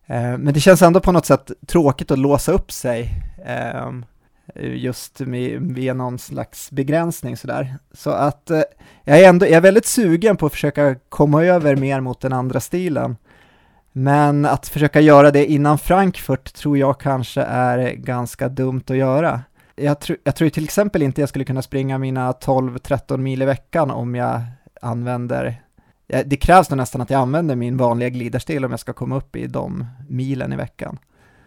Eh, men det känns ändå på något sätt tråkigt att låsa upp sig ehm, Eh, just med, med någon slags begränsning sådär. Så att eh, jag är ändå, jag är väldigt sugen på att försöka komma över mer mot den andra stilen. Men att försöka göra det innan Frankfurt tror jag kanske är ganska dumt att göra. Jag, tr jag tror till exempel inte jag skulle kunna springa mina 12-13 mil i veckan om jag använder det krävs nog nästan att jag använder min vanliga glidarstil om jag ska komma upp i de milen i veckan.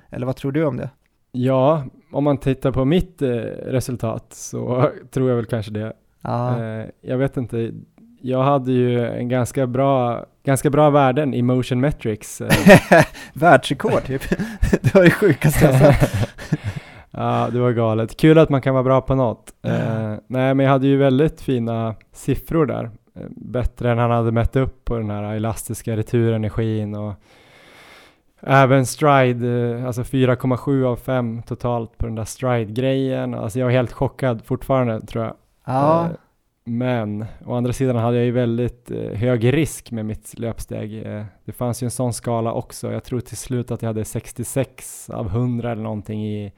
Eller vad tror du om det? Ja, om man tittar på mitt eh, resultat så tror jag väl kanske det. Ah. Eh, jag vet inte, jag hade ju en ganska bra, ganska bra värden i motion metrics. Eh. Världsrekord typ. det var det sjukaste jag sett. ja, det var galet. Kul att man kan vara bra på något. Uh, nej, men jag hade ju väldigt fina siffror där. Eh, bättre än han hade mätt upp på den här elastiska returenergin och även stride, alltså 4,7 av 5 totalt på den där stride-grejen. Alltså jag är helt chockad fortfarande tror jag. Ja. Men å andra sidan hade jag ju väldigt eh, hög risk med mitt löpsteg. Eh, det fanns ju en sån skala också. Jag tror till slut att jag hade 66 av 100 eller någonting i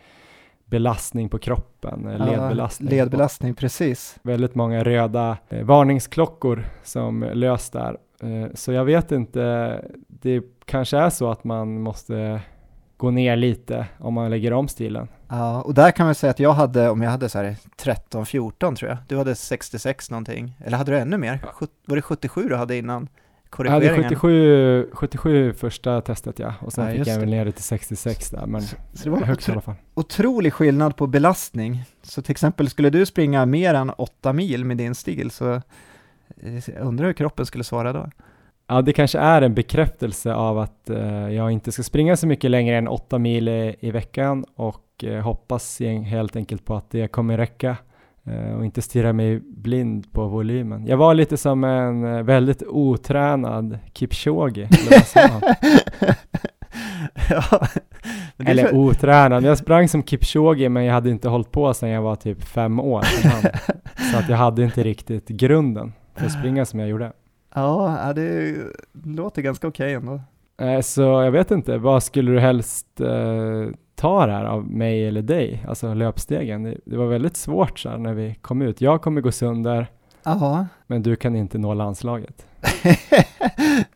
belastning på kroppen, eh, ledbelastning. Ja, ledbelastning, precis. Väldigt många röda eh, varningsklockor som löst där. Eh, så jag vet inte, det kanske är så att man måste gå ner lite om man lägger om stilen. Ja, och där kan man säga att jag hade, om jag hade så här 13-14 tror jag, du hade 66 någonting, eller hade du ännu mer? Var det 77 du hade innan? Jag hade 77, 77 första testet ja, och sen ja, fick jag väl ner det till 66 där, men så, så det var högst i alla fall. Otrolig skillnad på belastning. Så till exempel, skulle du springa mer än 8 mil med din stil, så eh, jag undrar hur kroppen skulle svara då? Ja, det kanske är en bekräftelse av att uh, jag inte ska springa så mycket längre än 8 mil i, i veckan och uh, hoppas helt enkelt på att det kommer räcka uh, och inte stirra mig blind på volymen. Jag var lite som en väldigt otränad Kipchoge, ja, eller för... otränad, jag sprang som Kipchoge men jag hade inte hållit på sedan jag var typ fem år. så att jag hade inte riktigt grunden för att springa som jag gjorde. Ja, det låter ganska okej ändå. Eh, så jag vet inte, vad skulle du helst eh, ta det här av mig eller dig? Alltså löpstegen. Det, det var väldigt svårt så när vi kom ut. Jag kommer gå sönder, Aha. men du kan inte nå landslaget.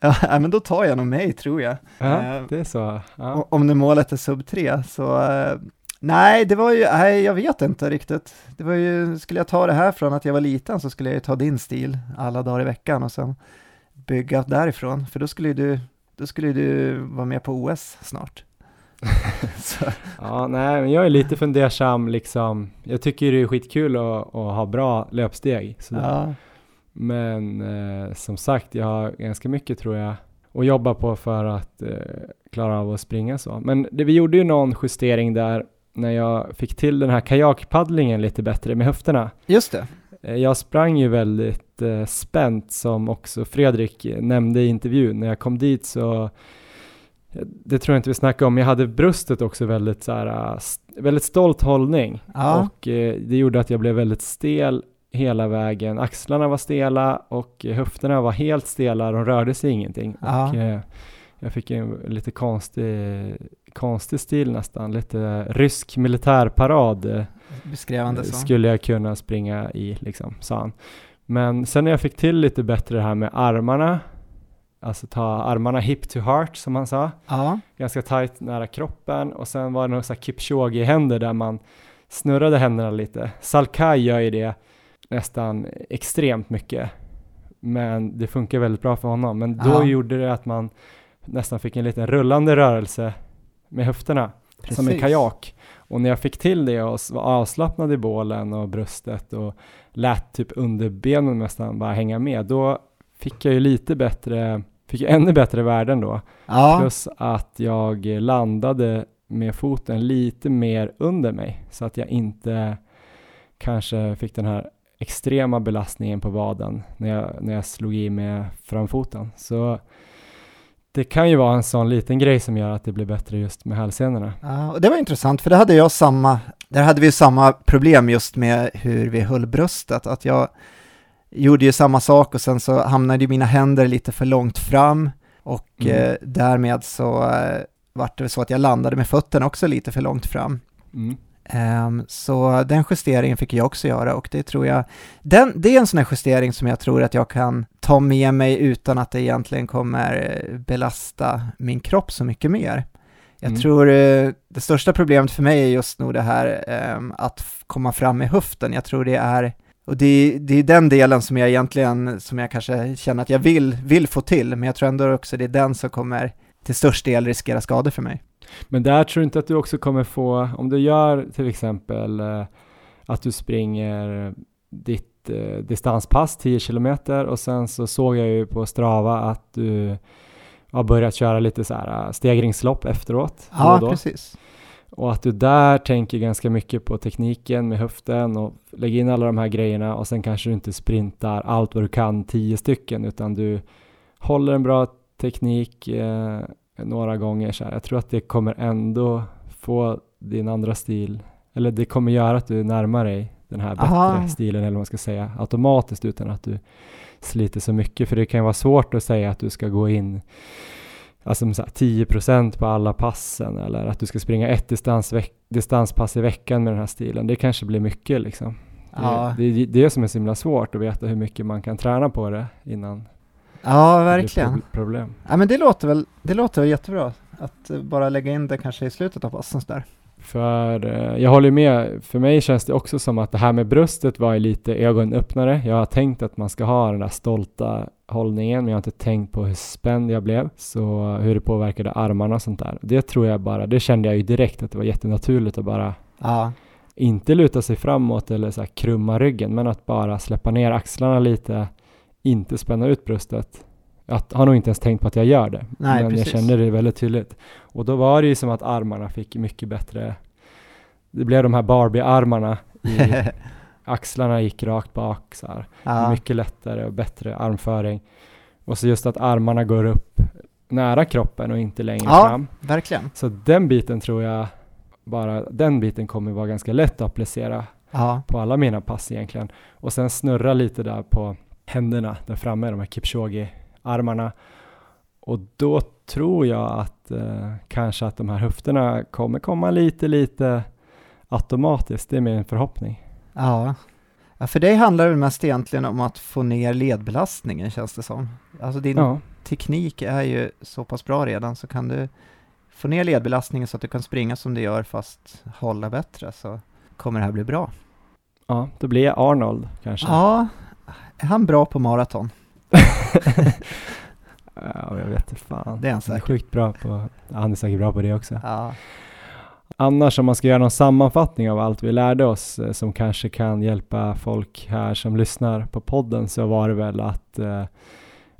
ja, men då tar jag nog mig tror jag. Ja, eh, det är så. Ja. Om nu målet är sub 3 så eh, Nej, det var ju, nej jag vet inte riktigt. Det var ju, skulle jag ta det här från att jag var liten så skulle jag ju ta din stil alla dagar i veckan och sen bygga därifrån, för då skulle du, då skulle du vara med på OS snart. ja, nej, men jag är lite fundersam liksom. Jag tycker det är skitkul att, att ha bra löpsteg. Ja. Men eh, som sagt, jag har ganska mycket tror jag att jobba på för att eh, klara av att springa så. Men det, vi gjorde ju någon justering där när jag fick till den här kajakpaddlingen lite bättre med höfterna. Just det. Eh, jag sprang ju väldigt eh, spänt som också Fredrik nämnde i intervjun. När jag kom dit så, det tror jag inte vi snackade om, jag hade bröstet också väldigt så här, eh, väldigt stolt hållning. Ja. Och eh, det gjorde att jag blev väldigt stel hela vägen. Axlarna var stela och höfterna var helt stela, de rörde sig ingenting. Ja. Och, eh, jag fick en lite konstig, konstig stil nästan, lite rysk militärparad. Beskrivande eh, så. Skulle jag kunna springa i liksom, sa han. Men sen när jag fick till lite bättre det här med armarna, alltså ta armarna hip to heart som han sa, ja. ganska tight nära kroppen och sen var det några Kipchoge-händer där man snurrade händerna lite. Salkai gör ju det nästan extremt mycket Men det funkar väldigt bra för honom. Men då Ja. gjorde det att man nästan fick en liten rullande rörelse med höfterna, som en Precis. kajak. Och när jag fick till det och var avslappnad i bålen och bröstet och lät typ underbenen nästan bara hänga med, då fick jag ju lite bättre, fick jag ännu bättre värden då. Ja, Plus att jag landade med foten lite mer under mig så att jag inte kanske fick den här extrema belastningen på vaden när jag, när jag slog i med framfoten. Så det kan ju vara en sån liten grej som gör att det blir bättre just med hälsenorna. Ja, och det var intressant för det hade jag samma, där hade vi samma problem just med hur vi höll bröstet, att jag gjorde ju samma sak och sen så hamnade mina händer lite för långt fram och Mm. eh, därmed så eh, vart det så att jag landade med fötterna också lite för långt fram. Mm. Ehm, så den justeringen fick jag också göra och det tror jag, den, det är en sån här justering som jag tror att jag kan ta med mig utan att det egentligen kommer eh, belasta min kropp så mycket mer. Jag Mm. tror eh, det största problemet för mig är just nog det här ehm, att komma fram med höften. Jag tror det är, och det, det är den delen som jag egentligen, som jag kanske känner att jag vill, vill få till, men jag tror ändå också det är den som kommer till störst del riskera skador för mig. Men där tror du inte att du också kommer få, om du gör till exempel eh, att du springer ditt eh, distanspass 10 kilometer och sen så såg jag ju på Strava att du har börjat köra lite så här eh, stegringslopp efteråt. Ja, då. precis. Och att du där tänker ganska mycket på tekniken med höften och lägger in alla de här grejerna och sen kanske du inte sprintar allt vad du kan, tio stycken, utan du håller en bra teknik eh, några gånger. Så här. Jag tror att det kommer ändå få din andra stil, eller det kommer göra att du närmar dig den här bättre Aha. stilen, eller vad man ska säga, automatiskt utan att du sliter så mycket. För det kan ju vara svårt att säga att du ska gå in alltså så här 10% på alla passen eller att du ska springa ett distans distanspass i veckan med den här stilen. Det kanske blir mycket liksom. Ja, Det, det är det som är så himla svårt att veta hur mycket man kan träna på det innan ja verkligen. pro- problem. Ja, men det låter väl, det låter väl jättebra att bara lägga in det kanske i slutet av passen sådär. För eh, jag håller med, för mig känns det också som att det här med bröstet var lite ögonöppnare. Jag har tänkt att man ska ha den där stolta hållningen, men jag har inte tänkt på hur spänd jag blev, så hur det påverkade armarna och sånt där. Det tror jag bara, det kände jag ju direkt att det var jättenaturligt att bara Ja, inte luta sig framåt eller så krumma ryggen, men att bara släppa ner axlarna lite, inte spänna ut bröstet. Jag har nog inte ens tänkt på att jag gör det, Nej, men precis. jag kände det väldigt tydligt. Och då var det ju som att armarna fick mycket bättre, det blev de här Barbie-armarna, axlarna gick rakt bak så här. ja, Mycket lättare och bättre armföring. Och så just att armarna går upp nära kroppen och inte längre Ja. fram. verkligen. Så den biten tror jag bara, den biten kommer vara ganska lätt att applicera Ja, på alla mina pass egentligen. Och sen snurra lite där på händerna där framme, de här Kipchoge-armarna. Och då tror jag att eh, kanske att de här höfterna kommer komma lite, lite automatiskt. Det är min förhoppning. ja. ja, för dig handlar det mest egentligen om att få ner ledbelastningen känns det som. Alltså din Ja, teknik är ju så pass bra redan så kan du få ner ledbelastningen så att du kan springa som du gör fast hålla bättre så kommer det här bli bra. ja då blir jag Arnold kanske. Ja, är han bra på maraton? Ja, jag vet inte fan. Det är han Han är säkert. sjukt bra på, han är säkert bra på det också. Ja, Annars om man ska göra någon sammanfattning av allt vi lärde oss eh, som kanske kan hjälpa folk här som lyssnar på podden så var det väl att eh,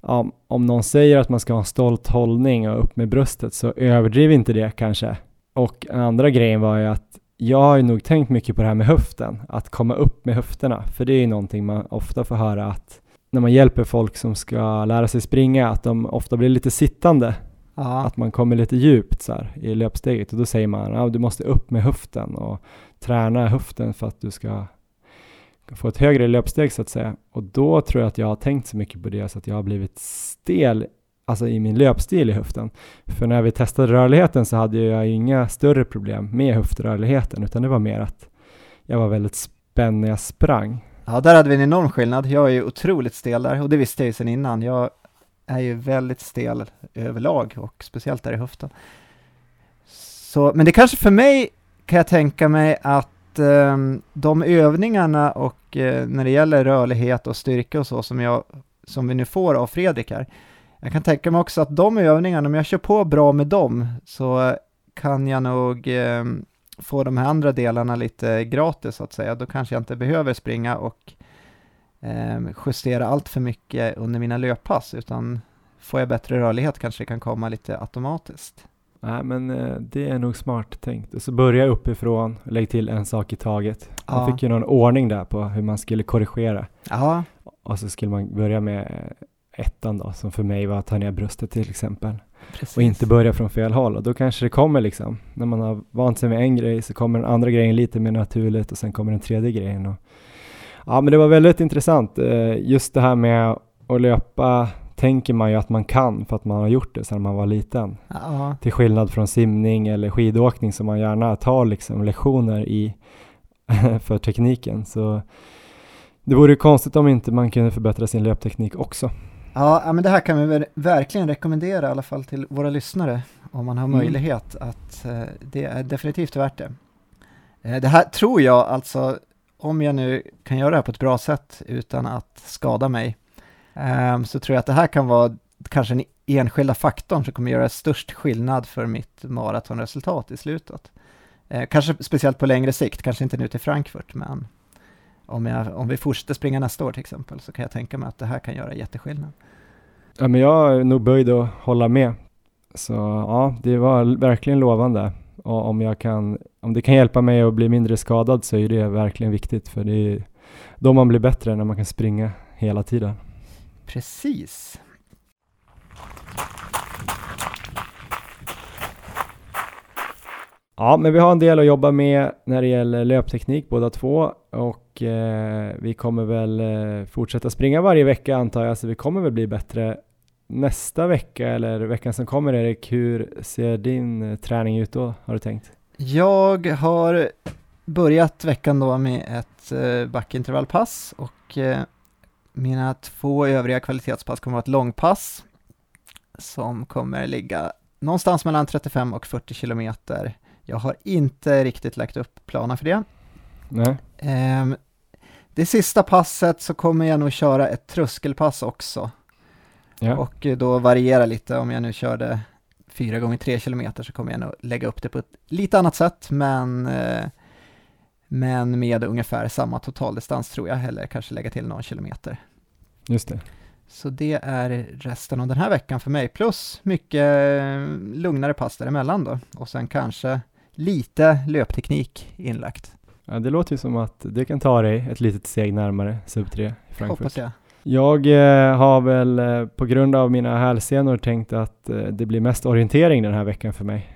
ja, om någon säger att man ska ha en stolt hållning och upp med bröstet så överdriv inte det kanske. Och den andra grejen var ju att jag har ju nog tänkt mycket på det här med höften, att komma upp med höfterna, för det är ju någonting man ofta får höra att när man hjälper folk som ska lära sig springa, att de ofta blir lite sittande. Ja, att man kommer lite djupt så här, i löpsteget och då säger man att du måste upp med höften och träna höften för att du ska få ett högre löpsteg så att säga. Och då tror jag att jag har tänkt så mycket på det så att jag har blivit stel alltså i min löpstil i höften. För när vi testade rörligheten så hade jag inga större problem med höftrörligheten utan det var mer att jag var väldigt spänd när jag sprang. ja, där hade vi en enorm skillnad. Jag är ju otroligt stel där och det visste jag ju sedan innan. Jag är ju väldigt stel överlag och speciellt där i höften. Så, men det kanske för mig kan jag tänka mig att ehm, de övningarna och eh, när det gäller rörlighet och styrka och så som jag som vi nu får av Fredrik här. Jag kan tänka mig också att de övningarna, om jag kör på bra med dem, så kan jag nog eh, få de här andra delarna lite gratis så att säga. Då kanske jag inte behöver springa och eh, justera allt för mycket under mina löppass, utan får jag bättre rörlighet kanske det kan komma lite automatiskt. Nej, men eh, det är nog smart tänkt. Och så börja uppifrån, lägg till en sak i taget. Man Ja. fick ju någon ordning där på hur man skulle korrigera. Ja, Och så skulle man börja med ettan då, som för mig var att ta ner bröstet till exempel. precis. Och inte börja från fel håll. Och då kanske det kommer liksom, när man har vant sig med en grej så kommer den andra grejen lite mer naturligt och sen kommer den tredje grejen. Och, ja, men det var väldigt intressant. Eh, Just det här med att löpa tänker man ju att man kan för att man har gjort det sedan man var liten. Ja, Till skillnad från simning eller skidåkning som man gärna tar liksom lektioner i för tekniken. Så det vore konstigt om inte man kunde förbättra sin löpteknik också. Ja, men det här kan vi verkligen rekommendera i alla fall till våra lyssnare om man har Mm. möjlighet att eh, det är definitivt värt det. Eh, det här tror jag alltså, om jag nu kan göra det här på ett bra sätt utan att skada mig, ehm, så tror jag att det här kan vara kanske den enskilda faktorn som kommer göra störst skillnad för mitt maratonresultat i slutet. Eh, kanske speciellt på längre sikt, kanske inte nu till Frankfurt, men om, jag, om vi fortsätter springa nästa år till exempel så kan jag tänka mig att det här kan göra jätteskillnad. Ja, men jag är nog böjd att hålla med. Så ja, det var verkligen lovande. Och om, jag kan, om det kan hjälpa mig att bli mindre skadad så är det verkligen viktigt. För det är då man blir bättre när man kan springa hela tiden. Precis. Ja, men vi har en del att jobba med när det gäller löpteknik båda två och eh, vi kommer väl eh, fortsätta springa varje vecka antar jag, så vi kommer väl bli bättre nästa vecka eller veckan som kommer Erik. Hur ser din eh, träning ut då, har du tänkt? Jag har börjat veckan då med ett eh, backintervallpass och eh, mina två övriga kvalitetspass kommer att vara ett långpass som kommer ligga någonstans mellan 35 och 40 kilometer. Jag har inte riktigt lagt upp planer för det. Nej? Ehm, det sista passet så kommer jag nog köra ett tröskelpass också Ja. och eh, då variera lite. Om jag nu körde 4 gånger 3 kilometer så kommer jag nog lägga upp det på ett lite annat sätt, men, eh, men med ungefär samma totaldistans tror jag, eller kanske lägga till någon kilometer. Just det. Så det är resten av den här veckan för mig, plus mycket eh, lugnare pass däremellan då, och sen kanske lite löpteknik inlagt, Ja, det låter ju som att det kan ta dig ett litet steg närmare sub 3 i Frankfurt. hoppas jag. Jag eh, har väl eh, på grund av mina hälsenor tänkt att eh, det blir mest orientering den här veckan för mig.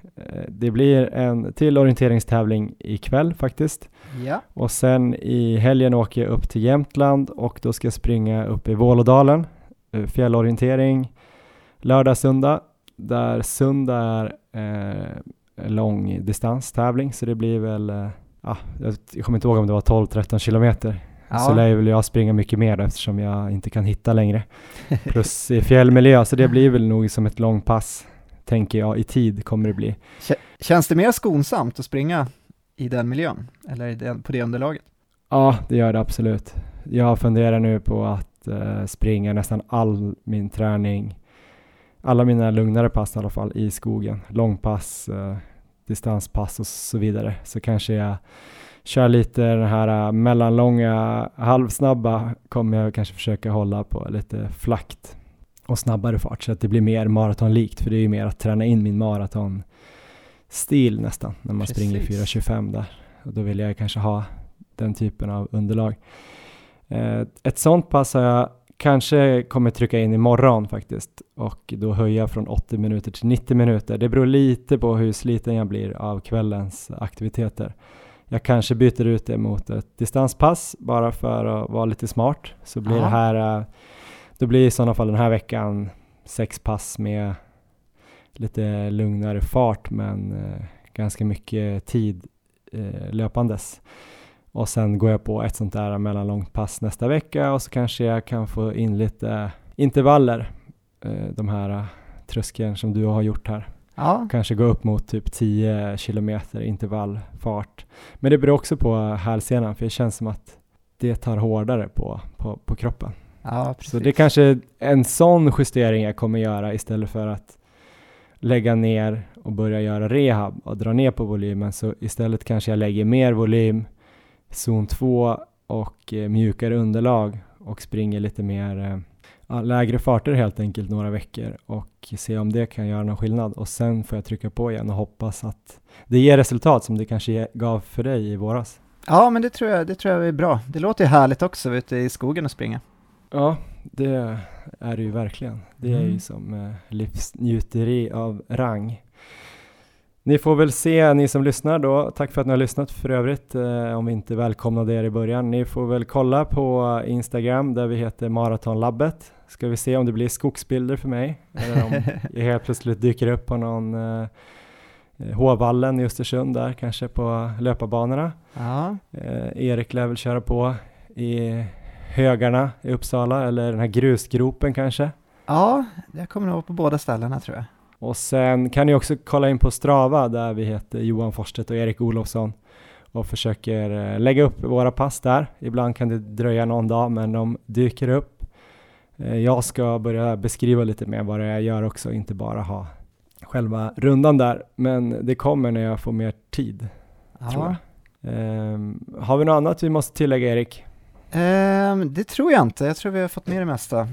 Det blir en till orienteringstävling ikväll faktiskt. Ja, Och sen i helgen åker jag upp till Jämtland och då ska jag springa upp i Vålådalen. Fjällorientering lördag, söndag. Där söndag är lång distanstävling så det blir väl, eh, ah, jag, jag kommer inte ihåg om det var 12-13 kilometer. Så lär väl jag springa mycket mer eftersom jag inte kan hitta längre. Plus i fjällmiljö, så det blir väl nog som ett långpass, tänker jag, i tid kommer det bli. Känns det mer skonsamt att springa i den miljön, eller den, på det underlaget? Ja, det gör det absolut. Jag funderar nu på att eh, springa nästan all min träning, alla mina lugnare pass i alla fall, i skogen. Långpass, eh, distanspass och så vidare. Så kanske jag kör lite den här eh, mellanlånga, halvsnabba kommer jag kanske försöka hålla på lite flakt och snabbare fart så att det blir mer maratonlikt för det är ju mer att träna in min maratonstil nästan när man springer Precis. 4.25 där och då vill jag kanske ha den typen av underlag. Eh, ett sånt pass har jag kanske kommer trycka in imorgon faktiskt och då höja från 80 minuter till 90 minuter. Det beror lite på hur sliten jag blir av kvällens aktiviteter. Jag kanske byter ut det mot ett distanspass bara för att vara lite smart. Så blir Ja. det här, eh, då blir i sådana fall den här veckan sex pass med lite lugnare fart men eh, ganska mycket tid eh, löpandes. Och sen går jag på ett sånt där mellanlångt pass nästa vecka och så kanske jag kan få in lite intervaller, eh, de här eh, tröskeln som du har gjort här. Ja, Kanske gå upp mot typ 10 kilometer intervallfart. Men det beror också på hälsenan för det känns som att det tar hårdare på, på, på kroppen. Ja. Så det är kanske en sån justering jag kommer göra istället för att lägga ner och börja göra rehab och dra ner på volymen. Så istället kanske jag lägger mer volym, zon 2 och eh, mjukare underlag och springer lite mer eh, lägre farter helt enkelt några veckor och se om det kan göra någon skillnad och sen får jag trycka på igen och hoppas att det ger resultat som det kanske gav för dig i våras. Ja, men det tror, jag, det tror jag är bra. Det låter ju härligt också ute i skogen och springa. Ja, det är det ju verkligen. Det är ju Mm. som eh, livsnjuteri av rang. Ni får väl se, ni som lyssnar då, tack för att ni har lyssnat för övrigt, eh, om vi inte välkomnade er i början. Ni får väl kolla på Instagram där vi heter Maratonlabbet. Ska vi se om det blir skogsbilder för mig, eller om jag helt plötsligt dyker upp på någon eh, Håvallen i Östersund där, kanske på löparbanorna. Ja, Eh, Erik lär väl köra på i högarna i Uppsala eller den här grusgropen kanske. ja jag kommer nog på båda ställena tror jag. Och sen kan ni också kolla in på Strava där vi heter Johan Forstedt och Erik Olofsson och försöker eh, lägga upp våra pass där. Ibland kan det dröja någon dag men de dyker upp. Eh, Jag ska börja beskriva lite mer vad det är jag gör också, inte bara ha själva rundan där. Men det kommer när jag får mer tid. Ehm, har vi något annat vi måste tillägga Erik? Ehm, det tror jag inte, jag tror vi har fått med det mesta.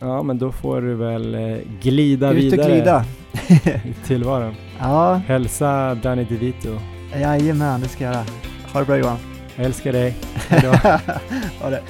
Ja, men då får du väl eh, glida Ut och vidare glida. i tillvaron. Ja, Hälsa Danny DeVito. jajamän, det ska jag göra. Ha det bra Johan. Jag älskar dig. Hejdå. ha det.